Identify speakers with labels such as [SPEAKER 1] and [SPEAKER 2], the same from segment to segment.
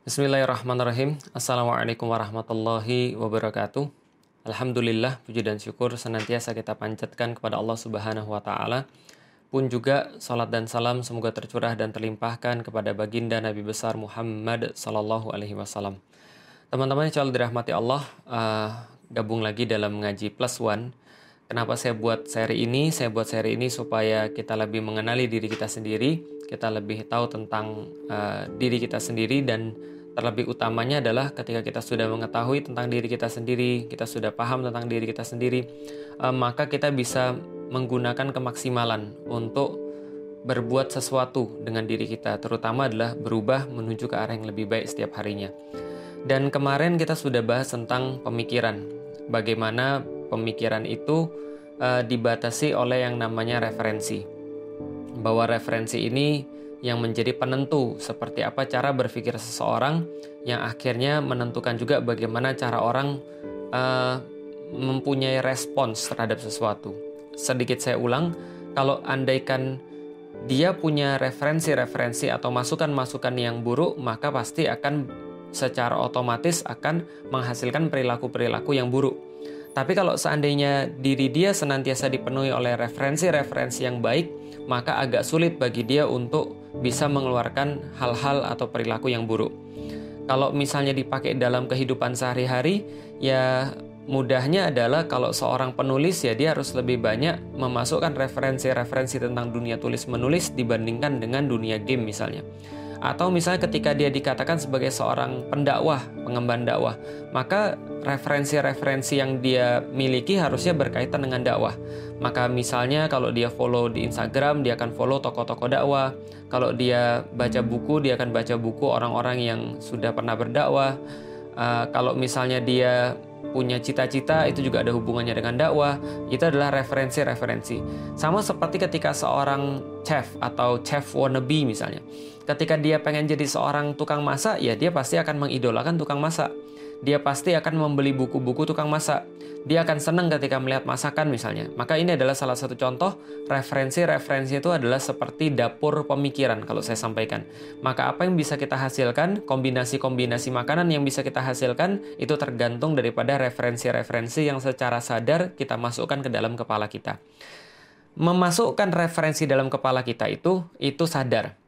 [SPEAKER 1] Bismillahirrahmanirrahim. Assalamualaikum warahmatullahi wabarakatuh. Alhamdulillah, puji dan syukur senantiasa kita panjatkan kepada Allah Subhanahu wa taala. Pun juga salat dan salam semoga tercurah dan terlimpahkan kepada baginda Nabi besar Muhammad sallallahu alaihi wasallam. Teman-teman yang dirahmati Allah, uh, gabung lagi dalam ngaji plus one. Kenapa saya buat seri ini? Saya buat seri ini supaya kita lebih mengenali diri kita sendiri, kita lebih tahu tentang uh, diri kita sendiri dan terlebih utamanya adalah ketika kita sudah mengetahui tentang diri kita sendiri, kita sudah paham tentang diri kita sendiri, uh, maka kita bisa menggunakan kemaksimalan untuk berbuat sesuatu dengan diri kita, terutama adalah berubah menuju ke arah yang lebih baik setiap harinya. Dan kemarin kita sudah bahas tentang pemikiran, bagaimana pemikiran itu uh, dibatasi oleh yang namanya referensi, bahwa referensi ini yang menjadi penentu seperti apa cara berpikir seseorang yang akhirnya menentukan juga bagaimana cara orang uh, mempunyai respons terhadap sesuatu. Sedikit saya ulang, kalau andaikan dia punya referensi-referensi atau masukan-masukan yang buruk, maka pasti akan secara otomatis akan menghasilkan perilaku-perilaku yang buruk. Tapi kalau seandainya diri dia senantiasa dipenuhi oleh referensi-referensi yang baik, maka agak sulit bagi dia untuk bisa mengeluarkan hal-hal atau perilaku yang buruk. Kalau misalnya dipakai dalam kehidupan sehari-hari, ya mudahnya adalah kalau seorang penulis ya dia harus lebih banyak memasukkan referensi-referensi tentang dunia tulis menulis dibandingkan dengan dunia game misalnya. Atau misalnya ketika dia dikatakan sebagai seorang pendakwah, pengemban dakwah, maka referensi-referensi yang dia miliki harusnya berkaitan dengan dakwah. Maka misalnya kalau dia follow di Instagram, dia akan follow tokoh-tokoh dakwah. Kalau dia baca buku, dia akan baca buku orang-orang yang sudah pernah berdakwah. Uh, kalau misalnya dia punya cita-cita itu juga ada hubungannya dengan dakwah itu adalah referensi-referensi. Sama seperti ketika seorang chef atau chef wannabe misalnya. Ketika dia pengen jadi seorang tukang masak ya dia pasti akan mengidolakan tukang masak. Dia pasti akan membeli buku-buku tukang masak. Dia akan senang ketika melihat masakan misalnya. Maka ini adalah salah satu contoh referensi-referensi itu adalah seperti dapur pemikiran kalau saya sampaikan. Maka apa yang bisa kita hasilkan, kombinasi-kombinasi makanan yang bisa kita hasilkan itu tergantung daripada referensi-referensi yang secara sadar kita masukkan ke dalam kepala kita. Memasukkan referensi dalam kepala kita itu itu sadar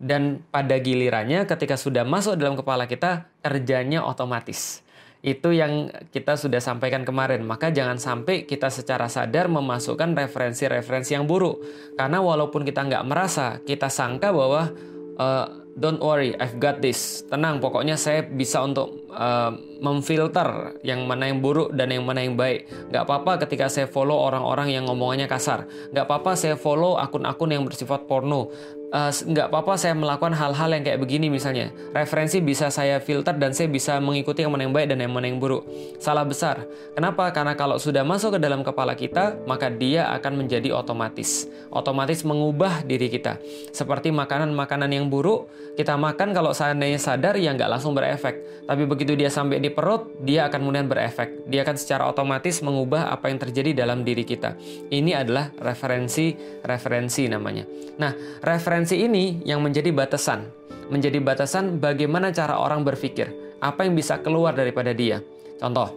[SPEAKER 1] dan pada gilirannya ketika sudah masuk dalam kepala kita kerjanya otomatis. Itu yang kita sudah sampaikan kemarin. Maka jangan sampai kita secara sadar memasukkan referensi-referensi yang buruk. Karena walaupun kita nggak merasa, kita sangka bahwa uh, don't worry, I've got this. Tenang, pokoknya saya bisa untuk uh, memfilter yang mana yang buruk dan yang mana yang baik. Nggak apa-apa ketika saya follow orang-orang yang ngomongannya kasar. Nggak apa-apa saya follow akun-akun yang bersifat porno uh, nggak apa-apa saya melakukan hal-hal yang kayak begini misalnya. Referensi bisa saya filter dan saya bisa mengikuti yang mana yang baik dan yang mana yang buruk. Salah besar. Kenapa? Karena kalau sudah masuk ke dalam kepala kita, maka dia akan menjadi otomatis. Otomatis mengubah diri kita. Seperti makanan-makanan yang buruk, kita makan kalau seandainya sadar ya nggak langsung berefek. Tapi begitu dia sampai di perut, dia akan kemudian berefek. Dia akan secara otomatis mengubah apa yang terjadi dalam diri kita. Ini adalah referensi-referensi namanya. Nah, referensi Referensi ini yang menjadi batasan, menjadi batasan bagaimana cara orang berpikir, apa yang bisa keluar daripada dia. Contoh,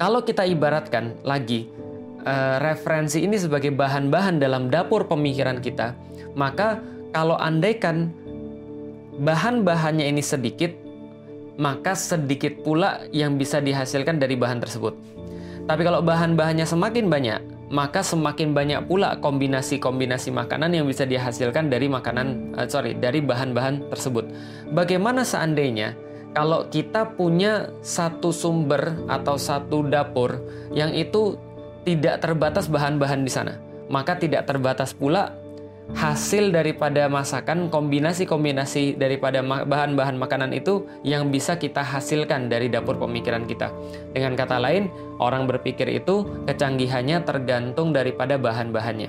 [SPEAKER 1] kalau kita ibaratkan lagi uh, referensi ini sebagai bahan-bahan dalam dapur pemikiran kita, maka kalau andaikan bahan-bahannya ini sedikit, maka sedikit pula yang bisa dihasilkan dari bahan tersebut. Tapi kalau bahan-bahannya semakin banyak, maka semakin banyak pula kombinasi-kombinasi makanan yang bisa dihasilkan dari makanan uh, sorry dari bahan-bahan tersebut. Bagaimana seandainya kalau kita punya satu sumber atau satu dapur yang itu tidak terbatas bahan-bahan di sana, maka tidak terbatas pula hasil daripada masakan, kombinasi-kombinasi daripada bahan-bahan makanan itu yang bisa kita hasilkan dari dapur pemikiran kita. Dengan kata lain, orang berpikir itu kecanggihannya tergantung daripada bahan-bahannya.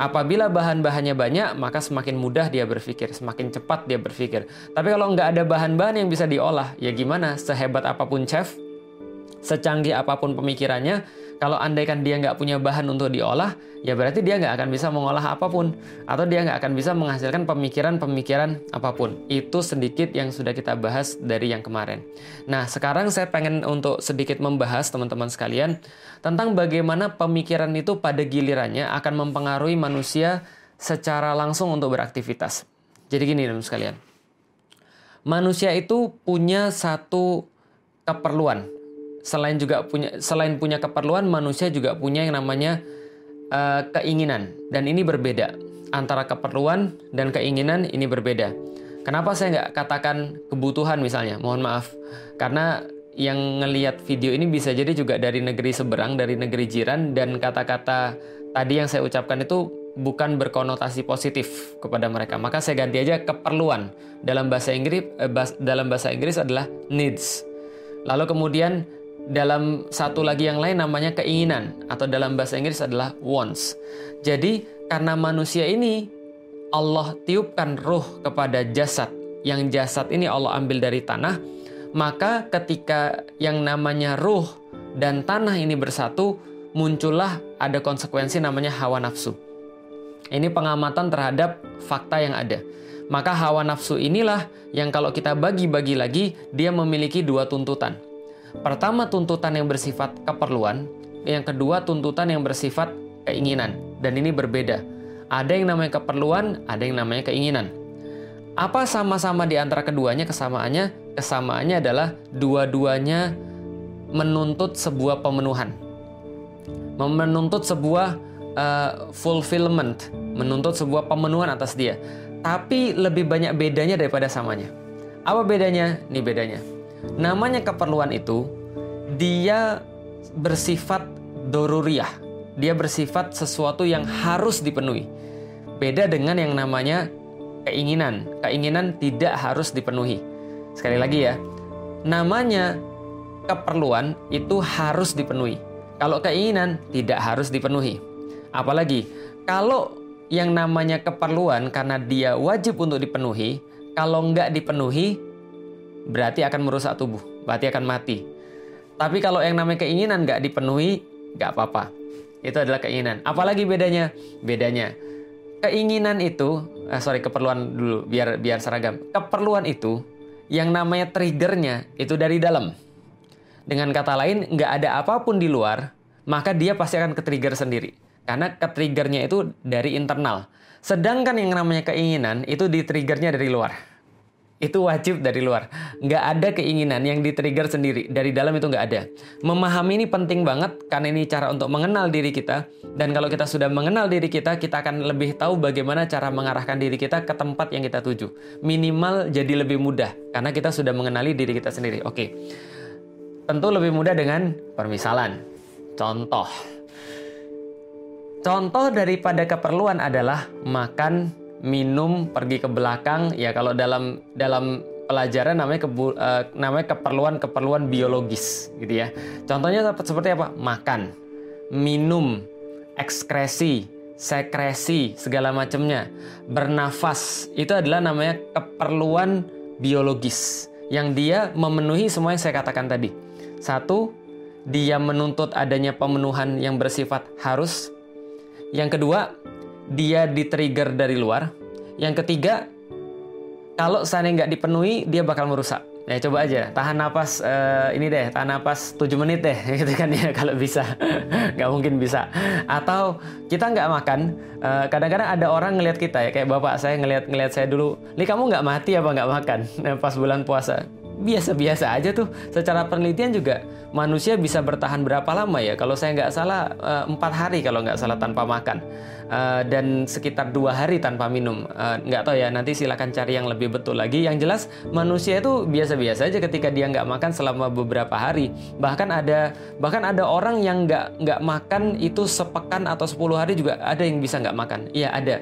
[SPEAKER 1] Apabila bahan-bahannya banyak, maka semakin mudah dia berpikir, semakin cepat dia berpikir. Tapi kalau nggak ada bahan-bahan yang bisa diolah, ya gimana? Sehebat apa pun chef, secanggih apa pun pemikirannya, Kalau andaikan dia nggak punya bahan untuk diolah, ya berarti dia nggak akan bisa mengolah apa pun. Atau dia nggak akan bisa menghasilkan pemikiran-pemikiran apa pun. Itu sedikit yang sudah kita bahas dari yang kemarin. Nah, sekarang saya pengen untuk sedikit membahas teman-teman sekalian tentang bagaimana pemikiran itu pada gilirannya akan mempengaruhi manusia secara langsung untuk beraktivitas. Jadi gini teman-teman sekalian. Manusia itu punya satu keperluan selain juga punya selain punya keperluan manusia juga punya yang namanya uh, keinginan dan ini berbeda antara keperluan dan keinginan ini berbeda. Kenapa saya nggak katakan kebutuhan misalnya? Mohon maaf karena yang ngelihat video ini bisa jadi juga dari negeri seberang, dari negeri jiran dan kata-kata tadi yang saya ucapkan itu bukan berkonotasi positif kepada mereka. Maka saya ganti aja keperluan. Dalam bahasa Inggris eh, dalam bahasa Inggris adalah needs. Lalu kemudian dalam satu lagi yang lain namanya keinginan atau dalam bahasa Inggris adalah wants. Jadi karena manusia ini Allah tiupkan ruh kepada jasad yang jasad ini Allah ambil dari tanah, maka ketika yang namanya ruh dan tanah ini bersatu, muncullah ada konsekuensi namanya hawa nafsu. Ini pengamatan terhadap fakta yang ada. Maka hawa nafsu inilah yang kalau kita bagi-bagi lagi, dia memiliki dua tuntutan Pertama tuntutan yang bersifat keperluan, yang kedua tuntutan yang bersifat keinginan. Dan ini berbeda. Ada yang namanya keperluan, ada yang namanya keinginan. Apa sama-sama di antara keduanya kesamaannya? Kesamaannya adalah dua-duanya menuntut sebuah pemenuhan. Menuntut sebuah uh, fulfillment, menuntut sebuah pemenuhan atas dia. Tapi lebih banyak bedanya daripada samanya. Apa bedanya? Ini bedanya. Namanya keperluan itu dia bersifat doruriah. Dia bersifat sesuatu yang harus dipenuhi. Beda dengan yang namanya keinginan. Keinginan tidak harus dipenuhi. Sekali lagi ya, namanya keperluan itu harus dipenuhi. Kalau keinginan tidak harus dipenuhi. Apalagi kalau yang namanya keperluan karena dia wajib untuk dipenuhi, kalau nggak dipenuhi berarti akan merusak tubuh, berarti akan mati. Tapi kalau yang namanya keinginan nggak dipenuhi, nggak apa-apa. Itu adalah keinginan. Apalagi bedanya? Bedanya, keinginan itu, eh, sorry keperluan dulu, biar biar seragam. Keperluan itu, yang namanya triggernya itu dari dalam. Dengan kata lain, nggak ada apa pun di luar, maka dia pasti akan ke-trigger sendiri. Karena ke-triggernya itu dari internal. Sedangkan yang namanya keinginan itu di-triggernya dari luar itu wajib dari luar. Nggak ada keinginan yang di-trigger sendiri. Dari dalam itu nggak ada. Memahami ini penting banget karena ini cara untuk mengenal diri kita. Dan kalau kita sudah mengenal diri kita, kita akan lebih tahu bagaimana cara mengarahkan diri kita ke tempat yang kita tuju. Minimal jadi lebih mudah karena kita sudah mengenali diri kita sendiri. Oke. Tentu lebih mudah dengan permisalan. Contoh. Contoh daripada keperluan adalah makan minum, pergi ke belakang, ya kalau dalam dalam pelajaran namanya kebu, uh, namanya keperluan-keperluan biologis gitu ya. Contohnya seperti apa? Makan, minum, ekskresi, sekresi, segala macamnya. Bernafas itu adalah namanya keperluan biologis yang dia memenuhi semua yang saya katakan tadi. Satu, dia menuntut adanya pemenuhan yang bersifat harus. Yang kedua, dia di-trigger dari luar. Yang ketiga, kalau sana nggak dipenuhi, dia bakal merusak. Ya coba aja, tahan napas uh, ini deh, tahan napas 7 menit deh, gitu kan ya kalau bisa. nggak mungkin bisa. Atau kita nggak makan, eh, kadang-kadang ada orang ngelihat kita ya, kayak bapak saya ngelihat ngelihat saya dulu, nih kamu nggak mati apa nggak makan pas bulan puasa biasa-biasa aja tuh. Secara penelitian juga manusia bisa bertahan berapa lama ya? Kalau saya nggak salah eh, empat hari kalau nggak salah tanpa makan uh, dan sekitar dua hari tanpa minum. Uh, nggak tahu ya. Nanti silakan cari yang lebih betul lagi. Yang jelas manusia itu biasa-biasa aja ketika dia nggak makan selama beberapa hari. Bahkan ada bahkan ada orang yang nggak nggak makan itu sepekan atau 10 hari juga ada yang bisa nggak makan. Iya ada.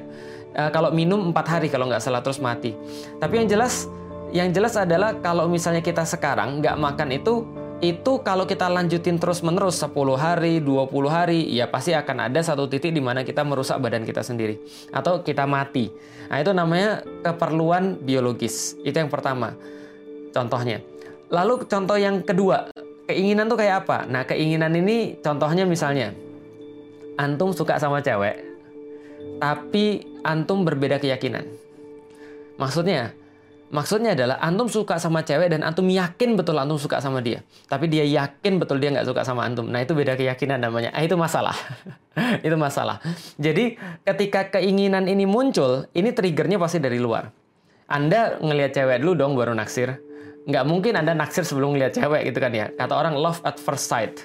[SPEAKER 1] Uh, kalau minum empat hari kalau nggak salah terus mati. Tapi yang jelas yang jelas adalah kalau misalnya kita sekarang nggak makan itu, itu kalau kita lanjutin terus-menerus 10 hari, 20 hari, ya pasti akan ada satu titik di mana kita merusak badan kita sendiri. Atau kita mati. Nah itu namanya keperluan biologis. Itu yang pertama contohnya. Lalu contoh yang kedua, keinginan tuh kayak apa? Nah, keinginan ini contohnya misalnya antum suka sama cewek, tapi antum berbeda keyakinan. Maksudnya, maksudnya adalah antum suka sama cewek dan antum yakin betul antum suka sama dia, tapi dia yakin betul dia nggak suka sama antum. Nah itu beda keyakinan namanya. Ah, itu masalah. itu masalah. Jadi ketika keinginan ini muncul, ini triggernya pasti dari luar. Anda ngelihat cewek dulu dong baru naksir. Nggak mungkin Anda naksir sebelum ngelihat cewek gitu kan ya. Kata orang love at first sight.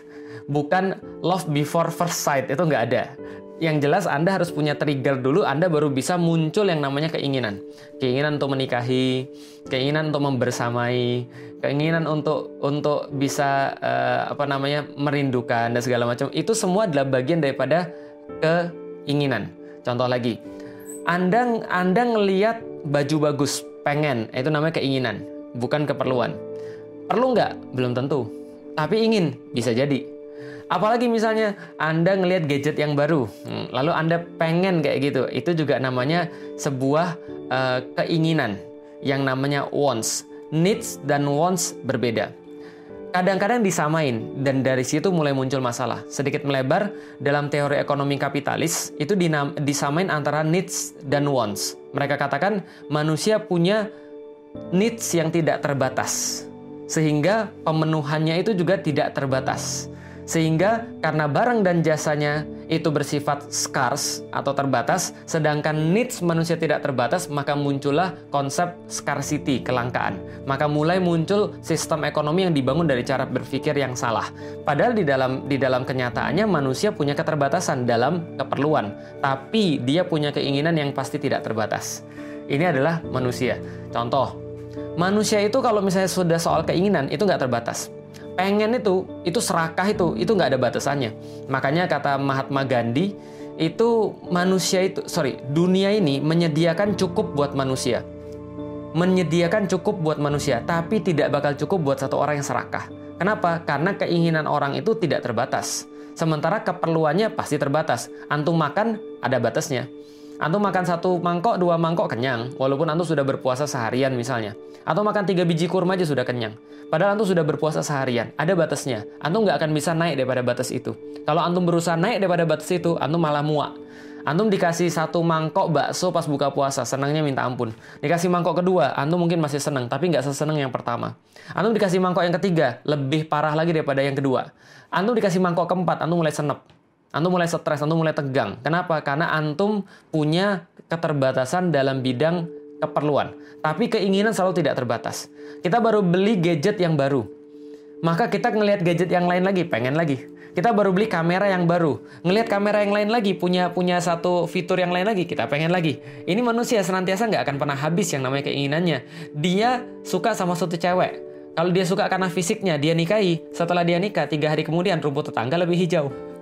[SPEAKER 1] Bukan love before first sight, itu nggak ada. Yang jelas Anda harus punya trigger dulu, Anda baru bisa muncul yang namanya keinginan. Keinginan untuk menikahi, keinginan untuk membersamai, keinginan untuk untuk bisa uh, apa namanya merindukan dan segala macam. Itu semua adalah bagian daripada keinginan. Contoh lagi, Anda Anda ngelihat baju bagus, pengen, itu namanya keinginan, bukan keperluan. Perlu nggak? Belum tentu. Tapi ingin, bisa jadi. Apalagi misalnya Anda ngelihat gadget yang baru, hmm, lalu Anda pengen kayak gitu, itu juga namanya sebuah uh, keinginan yang namanya wants. Needs dan wants berbeda kadang-kadang disamain dan dari situ mulai muncul masalah. Sedikit melebar dalam teori ekonomi kapitalis itu disamain antara needs dan wants. Mereka katakan manusia punya needs yang tidak terbatas sehingga pemenuhannya itu juga tidak terbatas. Sehingga karena barang dan jasanya itu bersifat scarce atau terbatas, sedangkan needs manusia tidak terbatas, maka muncullah konsep scarcity, kelangkaan. Maka mulai muncul sistem ekonomi yang dibangun dari cara berpikir yang salah. Padahal di dalam di dalam kenyataannya manusia punya keterbatasan dalam keperluan, tapi dia punya keinginan yang pasti tidak terbatas. Ini adalah manusia. Contoh, manusia itu kalau misalnya sudah soal keinginan itu nggak terbatas pengen itu itu serakah itu itu nggak ada batasannya. Makanya kata Mahatma Gandhi itu manusia itu sorry dunia ini menyediakan cukup buat manusia. Menyediakan cukup buat manusia tapi tidak bakal cukup buat satu orang yang serakah. Kenapa? Karena keinginan orang itu tidak terbatas. Sementara keperluannya pasti terbatas. Antum makan ada batasnya Antum makan satu mangkok, dua mangkok kenyang, walaupun antum sudah berpuasa seharian misalnya. Atau makan tiga biji kurma aja sudah kenyang. Padahal antum sudah berpuasa seharian, ada batasnya. Antum nggak akan bisa naik daripada batas itu. Kalau antum berusaha naik daripada batas itu, antum malah muak. Antum dikasih satu mangkok bakso pas buka puasa, senangnya minta ampun. Dikasih mangkok kedua, antum mungkin masih senang, tapi nggak sesenang yang pertama. Antum dikasih mangkok yang ketiga, lebih parah lagi daripada yang kedua. Antum dikasih mangkok keempat, antum mulai senep. Antum mulai stres, antum mulai tegang. Kenapa? Karena antum punya keterbatasan dalam bidang keperluan. Tapi keinginan selalu tidak terbatas. Kita baru beli gadget yang baru. Maka kita ngelihat gadget yang lain lagi, pengen lagi. Kita baru beli kamera yang baru. Ngelihat kamera yang lain lagi, punya punya satu fitur yang lain lagi, kita pengen lagi. Ini manusia senantiasa nggak akan pernah habis yang namanya keinginannya. Dia suka sama suatu cewek. Kalau dia suka karena fisiknya, dia nikahi. Setelah dia nikah, tiga hari kemudian rumput tetangga lebih hijau.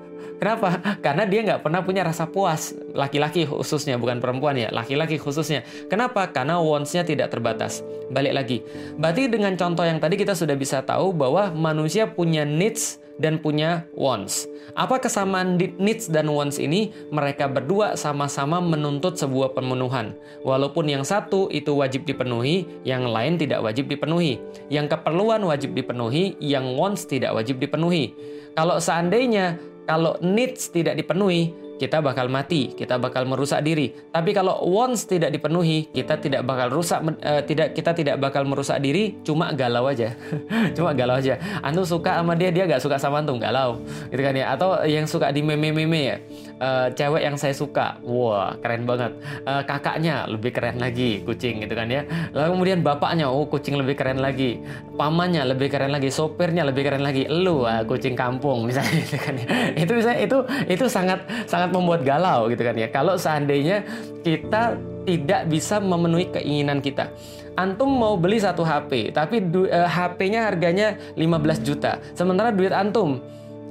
[SPEAKER 1] Kenapa? Karena dia nggak pernah punya rasa puas. Laki-laki khususnya, bukan perempuan ya. Laki-laki khususnya. Kenapa? Karena wants-nya tidak terbatas. Balik lagi. Berarti dengan contoh yang tadi kita sudah bisa tahu bahwa manusia punya needs dan punya wants. Apa kesamaan needs dan wants ini? Mereka berdua sama-sama menuntut sebuah pemenuhan. Walaupun yang satu itu wajib dipenuhi, yang lain tidak wajib dipenuhi. Yang keperluan wajib dipenuhi, yang wants tidak wajib dipenuhi. Kalau seandainya kalau needs tidak dipenuhi, kita bakal mati, kita bakal merusak diri. Tapi kalau wants tidak dipenuhi, kita tidak bakal rusak uh, tidak kita tidak bakal merusak diri, cuma galau aja. cuma galau aja. Antum suka sama dia, dia gak suka sama antum, galau. Gitu kan ya. Atau yang suka di meme-meme ya. Uh, cewek yang saya suka, wah keren banget. Uh, kakaknya lebih keren lagi, kucing gitu kan ya. Lalu kemudian bapaknya, oh kucing lebih keren lagi. Pamannya lebih keren lagi, sopirnya lebih keren lagi. Lu, uh, kucing kampung misalnya gitu kan ya. Itu bisa itu itu sangat sangat membuat galau gitu kan ya. Kalau seandainya kita tidak bisa memenuhi keinginan kita. Antum mau beli satu HP, tapi uh, eh, HP-nya harganya 15 juta. Sementara duit antum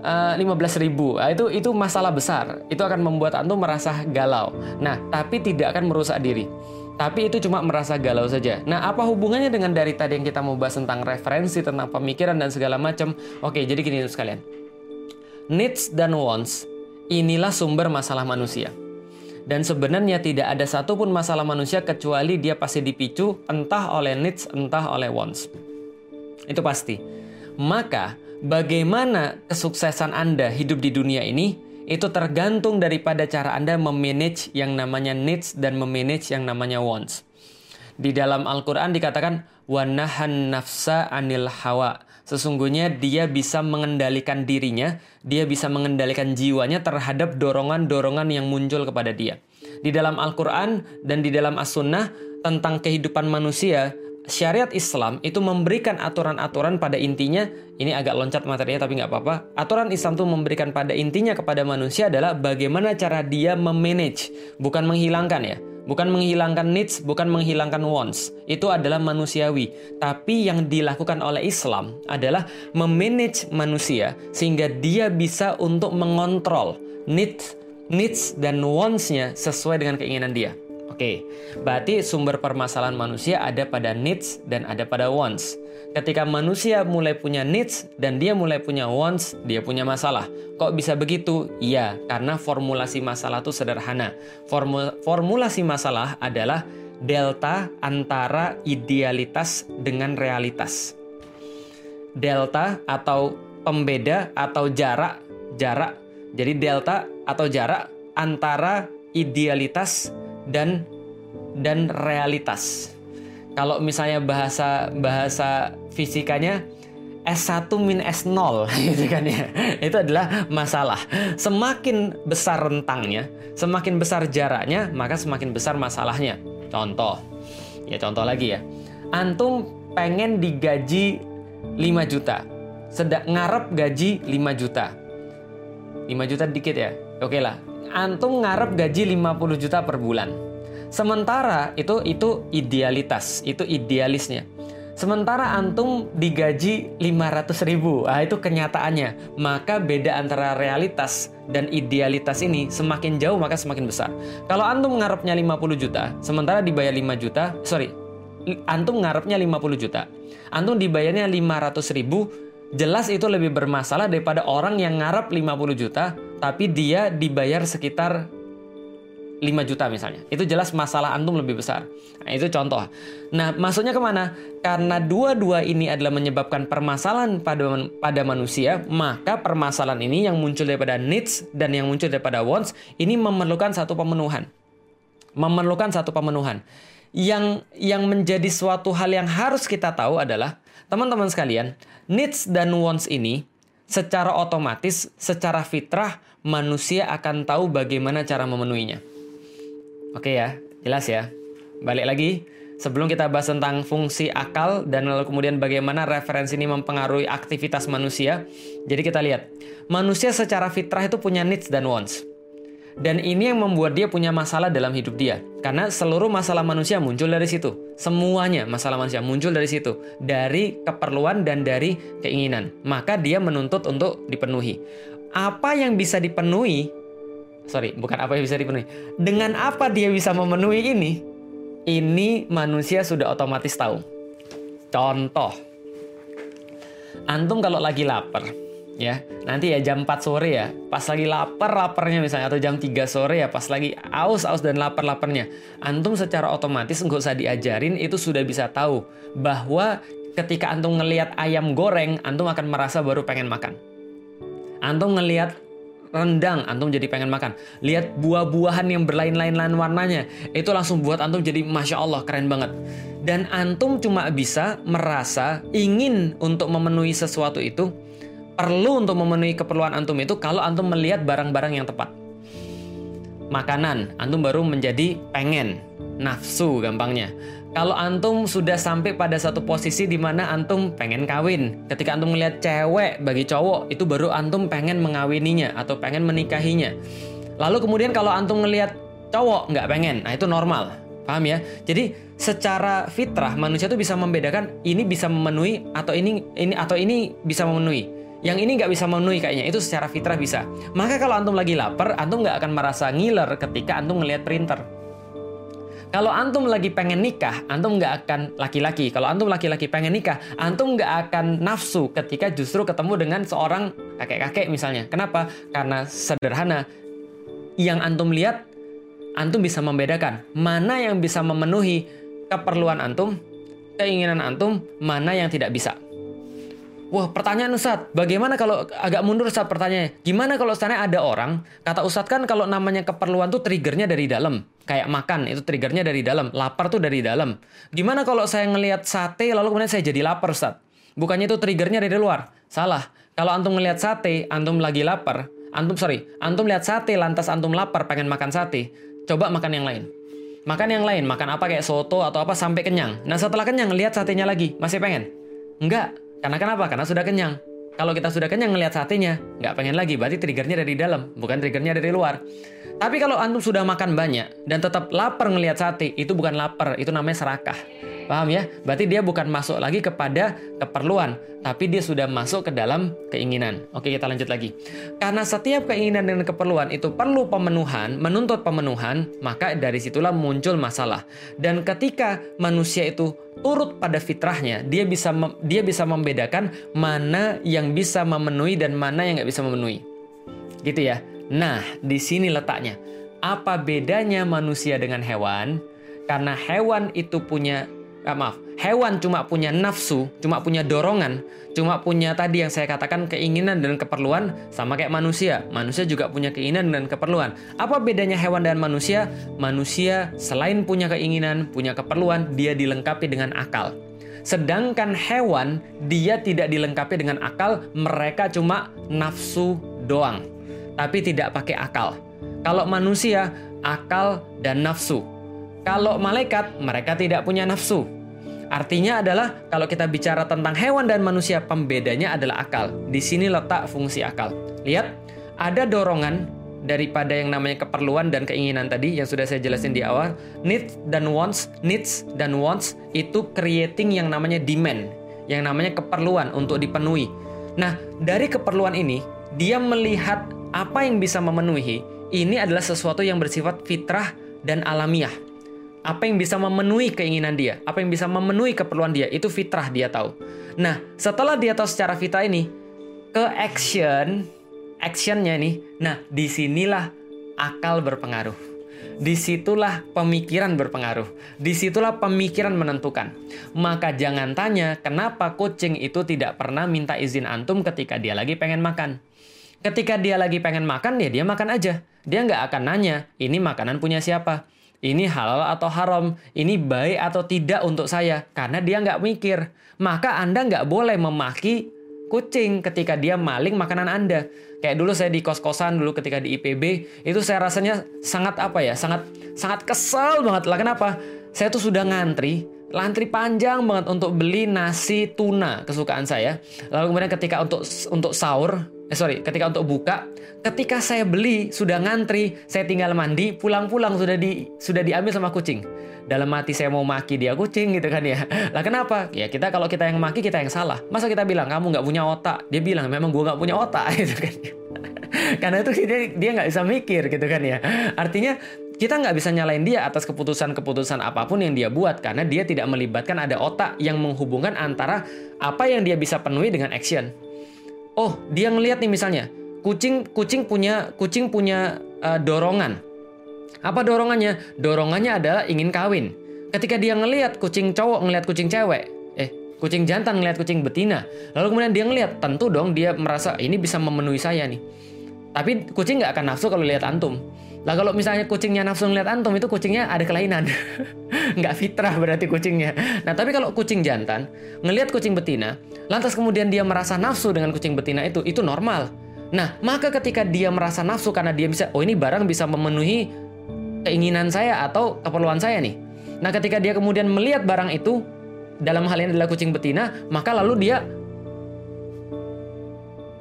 [SPEAKER 1] eh, 15 ribu. Nah, itu itu masalah besar. Itu akan membuat antum merasa galau. Nah, tapi tidak akan merusak diri. Tapi itu cuma merasa galau saja. Nah, apa hubungannya dengan dari tadi yang kita mau bahas tentang referensi, tentang pemikiran dan segala macam? Oke, jadi gini sekalian. Needs dan wants Inilah sumber masalah manusia. Dan sebenarnya tidak ada satupun masalah manusia kecuali dia pasti dipicu entah oleh needs, entah oleh wants. Itu pasti. Maka bagaimana kesuksesan Anda hidup di dunia ini itu tergantung daripada cara Anda memanage yang namanya needs dan memanage yang namanya wants. Di dalam Al-Qur'an dikatakan wanahan nafsa anil hawa. Sesungguhnya dia bisa mengendalikan dirinya, dia bisa mengendalikan jiwanya terhadap dorongan-dorongan yang muncul kepada dia. Di dalam Al-Qur'an dan di dalam As-Sunnah tentang kehidupan manusia, syariat Islam itu memberikan aturan-aturan pada intinya, ini agak loncat materinya tapi nggak apa-apa. Aturan Islam itu memberikan pada intinya kepada manusia adalah bagaimana cara dia memanage, bukan menghilangkan ya. Bukan menghilangkan needs, bukan menghilangkan wants. Itu adalah manusiawi. Tapi yang dilakukan oleh Islam adalah memanage manusia sehingga dia bisa untuk mengontrol needs, needs dan wants-nya sesuai dengan keinginan dia. Oke, berarti sumber permasalahan manusia ada pada needs dan ada pada wants. Ketika manusia mulai punya needs dan dia mulai punya wants, dia punya masalah. Kok bisa begitu? Iya, karena formulasi masalah itu sederhana. Formul formulasi masalah adalah delta antara idealitas dengan realitas. Delta atau pembeda atau jarak, jarak. Jadi delta atau jarak antara idealitas dan dan realitas. Kalau misalnya bahasa bahasa fisikanya S1 min S0 gitu kan ya. Itu adalah masalah. Semakin besar rentangnya, semakin besar jaraknya, maka semakin besar masalahnya. Contoh. Ya contoh lagi ya. Antum pengen digaji 5 juta. Sedang ngarep gaji 5 juta. 5 juta dikit ya. Oke lah antum ngarep gaji 50 juta per bulan. Sementara itu itu idealitas, itu idealisnya. Sementara antum digaji 500 ribu, ah itu kenyataannya. Maka beda antara realitas dan idealitas ini semakin jauh maka semakin besar. Kalau antum ngarepnya 50 juta, sementara dibayar 5 juta, sorry, antum ngarepnya 50 juta. Antum dibayarnya 500 ribu, jelas itu lebih bermasalah daripada orang yang ngarep 50 juta, tapi dia dibayar sekitar 5 juta misalnya. Itu jelas masalah antum lebih besar. Nah, itu contoh. Nah, maksudnya ke mana? Karena dua-dua ini adalah menyebabkan permasalahan pada, pada manusia, maka permasalahan ini yang muncul daripada needs dan yang muncul daripada wants, ini memerlukan satu pemenuhan. Memerlukan satu pemenuhan. Yang, yang menjadi suatu hal yang harus kita tahu adalah, teman-teman sekalian, needs dan wants ini secara otomatis, secara fitrah, manusia akan tahu bagaimana cara memenuhinya. Oke ya, jelas ya. Balik lagi, sebelum kita bahas tentang fungsi akal dan lalu kemudian bagaimana referensi ini mempengaruhi aktivitas manusia. Jadi kita lihat, manusia secara fitrah itu punya needs dan wants. Dan ini yang membuat dia punya masalah dalam hidup dia. Karena seluruh masalah manusia muncul dari situ. Semuanya masalah manusia muncul dari situ. Dari keperluan dan dari keinginan. Maka dia menuntut untuk dipenuhi apa yang bisa dipenuhi sorry bukan apa yang bisa dipenuhi dengan apa dia bisa memenuhi ini ini manusia sudah otomatis tahu contoh antum kalau lagi lapar ya nanti ya jam 4 sore ya pas lagi lapar laparnya misalnya atau jam 3 sore ya pas lagi aus aus dan lapar laparnya antum secara otomatis nggak usah diajarin itu sudah bisa tahu bahwa ketika antum ngelihat ayam goreng antum akan merasa baru pengen makan Antum ngelihat rendang, antum jadi pengen makan. Lihat buah-buahan yang berlain-lain warnanya, itu langsung buat antum jadi masya Allah keren banget. Dan antum cuma bisa merasa ingin untuk memenuhi sesuatu itu, perlu untuk memenuhi keperluan antum itu kalau antum melihat barang-barang yang tepat. Makanan, antum baru menjadi pengen, nafsu gampangnya. Kalau antum sudah sampai pada satu posisi di mana antum pengen kawin, ketika antum melihat cewek bagi cowok, itu baru antum pengen mengawininya atau pengen menikahinya. Lalu kemudian kalau antum melihat cowok nggak pengen, nah itu normal, paham ya? Jadi secara fitrah manusia itu bisa membedakan ini bisa memenuhi atau ini ini atau ini bisa memenuhi. Yang ini nggak bisa memenuhi kayaknya itu secara fitrah bisa. Maka kalau antum lagi lapar, antum nggak akan merasa ngiler ketika antum melihat printer kalau antum lagi pengen nikah, antum nggak akan laki-laki. Kalau antum laki-laki pengen nikah, antum nggak akan nafsu ketika justru ketemu dengan seorang kakek-kakek misalnya. Kenapa? Karena sederhana. Yang antum lihat, antum bisa membedakan mana yang bisa memenuhi keperluan antum, keinginan antum, mana yang tidak bisa. Wah, pertanyaan Ustadz, bagaimana kalau agak mundur Ustadz pertanyaannya? Gimana kalau seandainya ada orang, kata Ustadz kan kalau namanya keperluan tuh triggernya dari dalam. Kayak makan, itu triggernya dari dalam. Lapar tuh dari dalam. Gimana kalau saya ngelihat sate, lalu kemudian saya jadi lapar Ustadz? Bukannya itu triggernya dari luar? Salah. Kalau antum ngelihat sate, antum lagi lapar. Antum, sorry, antum lihat sate, lantas antum lapar, pengen makan sate. Coba makan yang lain. Makan yang lain, makan apa kayak soto atau apa sampai kenyang. Nah setelah kenyang, lihat satenya lagi. Masih pengen? Enggak, karena kenapa? Karena sudah kenyang. Kalau kita sudah kenyang ngelihat satenya, nggak pengen lagi, berarti triggernya dari dalam, bukan triggernya dari luar. Tapi kalau antum sudah makan banyak dan tetap lapar ngelihat sate, itu bukan lapar, itu namanya serakah. Paham ya? Berarti dia bukan masuk lagi kepada keperluan, tapi dia sudah masuk ke dalam keinginan. Oke, kita lanjut lagi. Karena setiap keinginan dan keperluan itu perlu pemenuhan, menuntut pemenuhan, maka dari situlah muncul masalah. Dan ketika manusia itu turut pada fitrahnya, dia bisa dia bisa membedakan mana yang bisa memenuhi dan mana yang nggak bisa memenuhi. Gitu ya. Nah, di sini letaknya. Apa bedanya manusia dengan hewan? Karena hewan itu punya ah, maaf, hewan cuma punya nafsu, cuma punya dorongan, cuma punya tadi yang saya katakan keinginan dan keperluan sama kayak manusia. Manusia juga punya keinginan dan keperluan. Apa bedanya hewan dan manusia? Manusia selain punya keinginan, punya keperluan, dia dilengkapi dengan akal. Sedangkan hewan dia tidak dilengkapi dengan akal, mereka cuma nafsu doang, tapi tidak pakai akal. Kalau manusia, akal dan nafsu. Kalau malaikat, mereka tidak punya nafsu. Artinya adalah kalau kita bicara tentang hewan dan manusia, pembedanya adalah akal. Di sini letak fungsi akal. Lihat, ada dorongan daripada yang namanya keperluan dan keinginan tadi yang sudah saya jelasin di awal. Needs dan wants, needs dan wants itu creating yang namanya demand, yang namanya keperluan untuk dipenuhi. Nah, dari keperluan ini, dia melihat apa yang bisa memenuhi, ini adalah sesuatu yang bersifat fitrah dan alamiah apa yang bisa memenuhi keinginan dia, apa yang bisa memenuhi keperluan dia, itu fitrah dia tahu. Nah, setelah dia tahu secara fitrah ini, ke action, actionnya nih, nah di sinilah akal berpengaruh. Di situlah pemikiran berpengaruh. Di situlah pemikiran menentukan. Maka jangan tanya kenapa kucing itu tidak pernah minta izin antum ketika dia lagi pengen makan. Ketika dia lagi pengen makan, ya dia makan aja. Dia nggak akan nanya, ini makanan punya siapa ini halal atau haram, ini baik atau tidak untuk saya, karena dia nggak mikir. Maka Anda nggak boleh memaki kucing ketika dia maling makanan Anda. Kayak dulu saya di kos-kosan dulu ketika di IPB, itu saya rasanya sangat apa ya, sangat sangat kesel banget lah. Kenapa? Saya tuh sudah ngantri, lantri panjang banget untuk beli nasi tuna kesukaan saya. Lalu kemudian ketika untuk untuk sahur, eh sorry, ketika untuk buka, ketika saya beli sudah ngantri, saya tinggal mandi, pulang-pulang sudah di sudah diambil sama kucing. Dalam hati saya mau maki dia kucing gitu kan ya. Lah kenapa? Ya kita kalau kita yang maki kita yang salah. Masa kita bilang kamu nggak punya otak? Dia bilang memang gua nggak punya otak gitu kan. Karena itu dia dia nggak bisa mikir gitu kan ya. Artinya kita nggak bisa nyalain dia atas keputusan-keputusan apa pun yang dia buat karena dia tidak melibatkan ada otak yang menghubungkan antara apa yang dia bisa penuhi dengan action. Oh, dia ngelihat nih misalnya, kucing kucing punya kucing punya uh, dorongan. Apa dorongannya? Dorongannya adalah ingin kawin. Ketika dia ngelihat kucing cowok ngelihat kucing cewek, eh kucing jantan ngelihat kucing betina, lalu kemudian dia ngelihat, tentu dong dia merasa ini bisa memenuhi saya nih. Tapi kucing nggak akan nafsu kalau lihat antum. Lah kalau misalnya kucingnya nafsu ngeliat antum itu kucingnya ada kelainan. nggak fitrah berarti kucingnya. Nah tapi kalau kucing jantan ngelihat kucing betina, lantas kemudian dia merasa nafsu dengan kucing betina itu, itu normal. Nah maka ketika dia merasa nafsu karena dia bisa, oh ini barang bisa memenuhi keinginan saya atau keperluan saya nih. Nah ketika dia kemudian melihat barang itu, dalam hal ini adalah kucing betina, maka lalu dia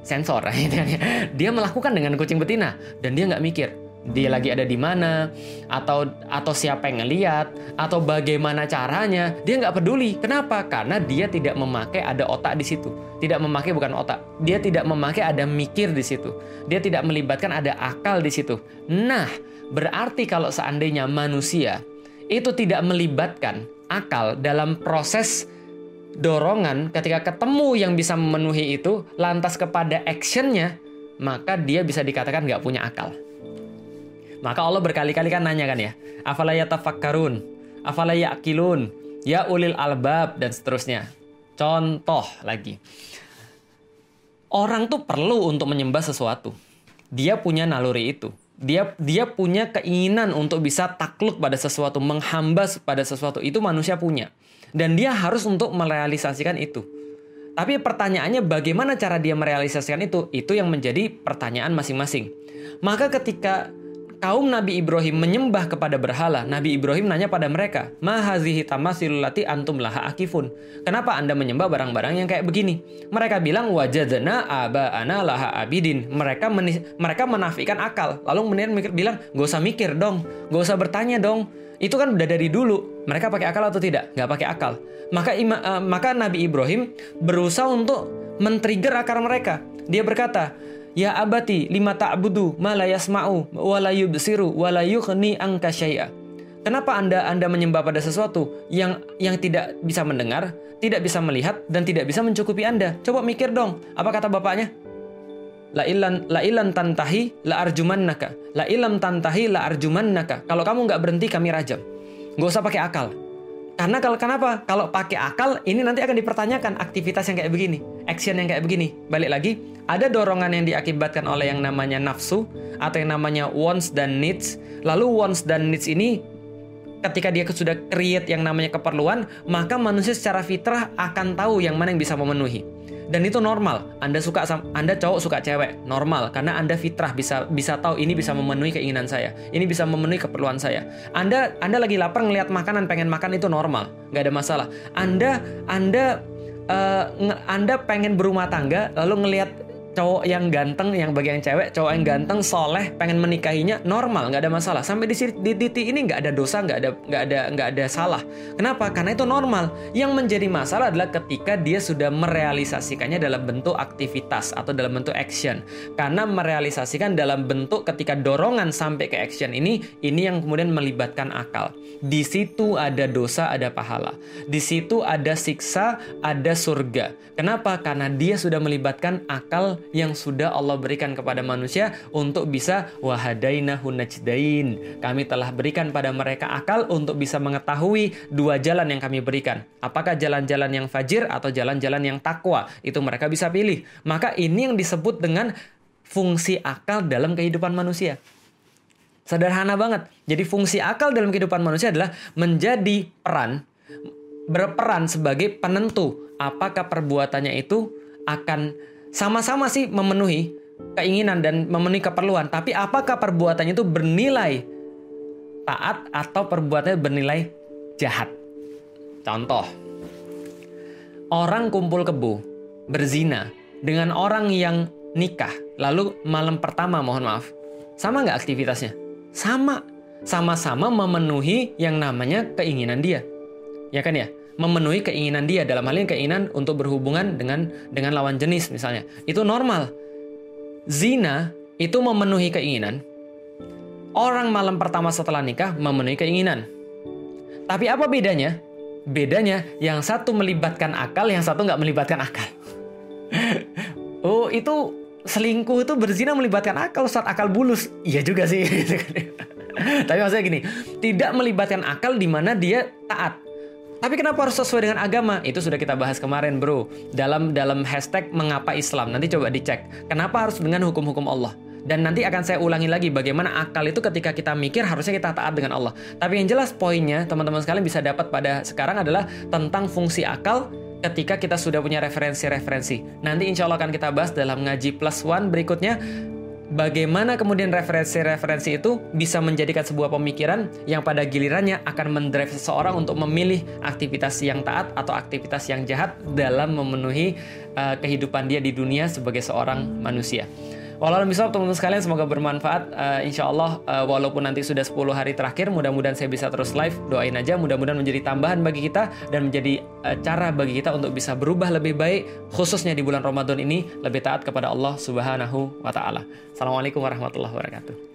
[SPEAKER 1] sensor. dia melakukan dengan kucing betina dan dia nggak mikir dia lagi ada di mana atau atau siapa yang ngeliat atau bagaimana caranya dia nggak peduli. Kenapa? Karena dia tidak memakai ada otak di situ. Tidak memakai bukan otak. Dia tidak memakai ada mikir di situ. Dia tidak melibatkan ada akal di situ. Nah berarti kalau seandainya manusia itu tidak melibatkan akal dalam proses dorongan ketika ketemu yang bisa memenuhi itu lantas kepada actionnya maka dia bisa dikatakan nggak punya akal maka Allah berkali-kali kan nanya kan ya, afala yatafakkarun, afala ya'kilun, ya ulil albab dan seterusnya. Contoh lagi. orang tuh perlu untuk menyembah sesuatu. Dia punya naluri itu. Dia dia punya keinginan untuk bisa takluk pada sesuatu, menghamba pada sesuatu. Itu manusia punya. Dan dia harus untuk merealisasikan itu. Tapi pertanyaannya bagaimana cara dia merealisasikan itu? Itu yang menjadi pertanyaan masing-masing. Maka ketika kaum Nabi Ibrahim menyembah kepada berhala, Nabi Ibrahim nanya pada mereka, "Mahazihi tamasilulati antum laha akifun." Kenapa Anda menyembah barang-barang yang kayak begini? Mereka bilang, "Wajadna ana laha abidin." Mereka mereka menafikan akal. Lalu kemudian mikir bilang, "Gak usah mikir dong, gak usah bertanya dong." Itu kan udah dari dulu. Mereka pakai akal atau tidak? Gak pakai akal. Maka ima, uh, maka Nabi Ibrahim berusaha untuk men-trigger akar mereka. Dia berkata, Ya abati lima ta'budu ma la yasma'u wa la yubsiru wa la yughni. Kenapa Anda Anda menyembah pada sesuatu yang yang tidak bisa mendengar, tidak bisa melihat dan tidak bisa mencukupi Anda? Coba mikir dong. Apa kata bapaknya? La ilan la ilan tantahi la arjumannaka. La ilam tantahi la arjumannaka. Kalau kamu nggak berhenti kami rajam. Nggak usah pakai akal. Karena kalau kenapa? Kalau pakai akal, ini nanti akan dipertanyakan aktivitas yang kayak begini, action yang kayak begini. Balik lagi, ada dorongan yang diakibatkan oleh yang namanya nafsu atau yang namanya wants dan needs. Lalu wants dan needs ini ketika dia sudah create yang namanya keperluan, maka manusia secara fitrah akan tahu yang mana yang bisa memenuhi dan itu normal. Anda suka Anda cowok suka cewek, normal karena Anda fitrah bisa bisa tahu ini bisa memenuhi keinginan saya. Ini bisa memenuhi keperluan saya. Anda Anda lagi lapar ngelihat makanan pengen makan itu normal, nggak ada masalah. Anda Anda uh, Anda pengen berumah tangga lalu ngelihat cowok yang ganteng, yang bagian cewek, cowok yang ganteng, soleh, pengen menikahinya normal, nggak ada masalah. Sampai di di titik ini nggak ada dosa, nggak ada nggak ada nggak ada salah. Kenapa? Karena itu normal. Yang menjadi masalah adalah ketika dia sudah merealisasikannya dalam bentuk aktivitas atau dalam bentuk action. Karena merealisasikan dalam bentuk ketika dorongan sampai ke action ini, ini yang kemudian melibatkan akal. Di situ ada dosa, ada pahala. Di situ ada siksa, ada surga. Kenapa? Karena dia sudah melibatkan akal yang sudah Allah berikan kepada manusia untuk bisa wahadainahu najdain. Kami telah berikan pada mereka akal untuk bisa mengetahui dua jalan yang kami berikan. Apakah jalan-jalan yang fajir atau jalan-jalan yang takwa? Itu mereka bisa pilih. Maka ini yang disebut dengan fungsi akal dalam kehidupan manusia. Sederhana banget. Jadi fungsi akal dalam kehidupan manusia adalah menjadi peran berperan sebagai penentu apakah perbuatannya itu akan sama-sama sih memenuhi keinginan dan memenuhi keperluan, tapi apakah perbuatannya itu bernilai taat atau perbuatannya bernilai jahat? Contoh, orang kumpul kebu, berzina dengan orang yang nikah, lalu malam pertama mohon maaf, sama nggak aktivitasnya? Sama, sama-sama memenuhi yang namanya keinginan dia, ya kan ya? Memenuhi keinginan dia dalam hal ini keinginan untuk berhubungan dengan dengan lawan jenis misalnya. Itu normal. Zina itu memenuhi keinginan. Orang malam pertama setelah nikah memenuhi keinginan. Tapi apa bedanya? Bedanya yang satu melibatkan akal yang satu nggak melibatkan akal. Oh itu selingkuh itu berzina melibatkan akal saat akal bulus. Iya juga sih. Tapi maksudnya gini tidak melibatkan akal di mana dia taat tapi kenapa harus sesuai dengan agama? Itu sudah kita bahas kemarin, bro. Dalam dalam hashtag mengapa Islam. Nanti coba dicek. Kenapa harus dengan hukum-hukum Allah? Dan nanti akan saya ulangi lagi bagaimana akal itu ketika kita mikir harusnya kita taat dengan Allah. Tapi yang jelas poinnya teman-teman sekalian bisa dapat pada sekarang adalah tentang fungsi akal ketika kita sudah punya referensi-referensi. Nanti insya Allah akan kita bahas dalam ngaji plus one berikutnya bagaimana kemudian referensi-referensi itu bisa menjadikan sebuah pemikiran yang pada gilirannya akan mendrive seseorang untuk memilih aktivitas yang taat atau aktivitas yang jahat dalam memenuhi uh, kehidupan dia di dunia sebagai seorang manusia. Walau misal teman-teman sekalian semoga bermanfaat. Uh, insya Allah uh, walaupun nanti sudah 10 hari terakhir mudah-mudahan saya bisa terus live. Doain aja mudah-mudahan menjadi tambahan bagi kita dan menjadi uh, cara bagi kita untuk bisa berubah lebih baik khususnya di bulan Ramadan ini lebih taat kepada Allah Subhanahu wa taala. Assalamualaikum warahmatullahi wabarakatuh.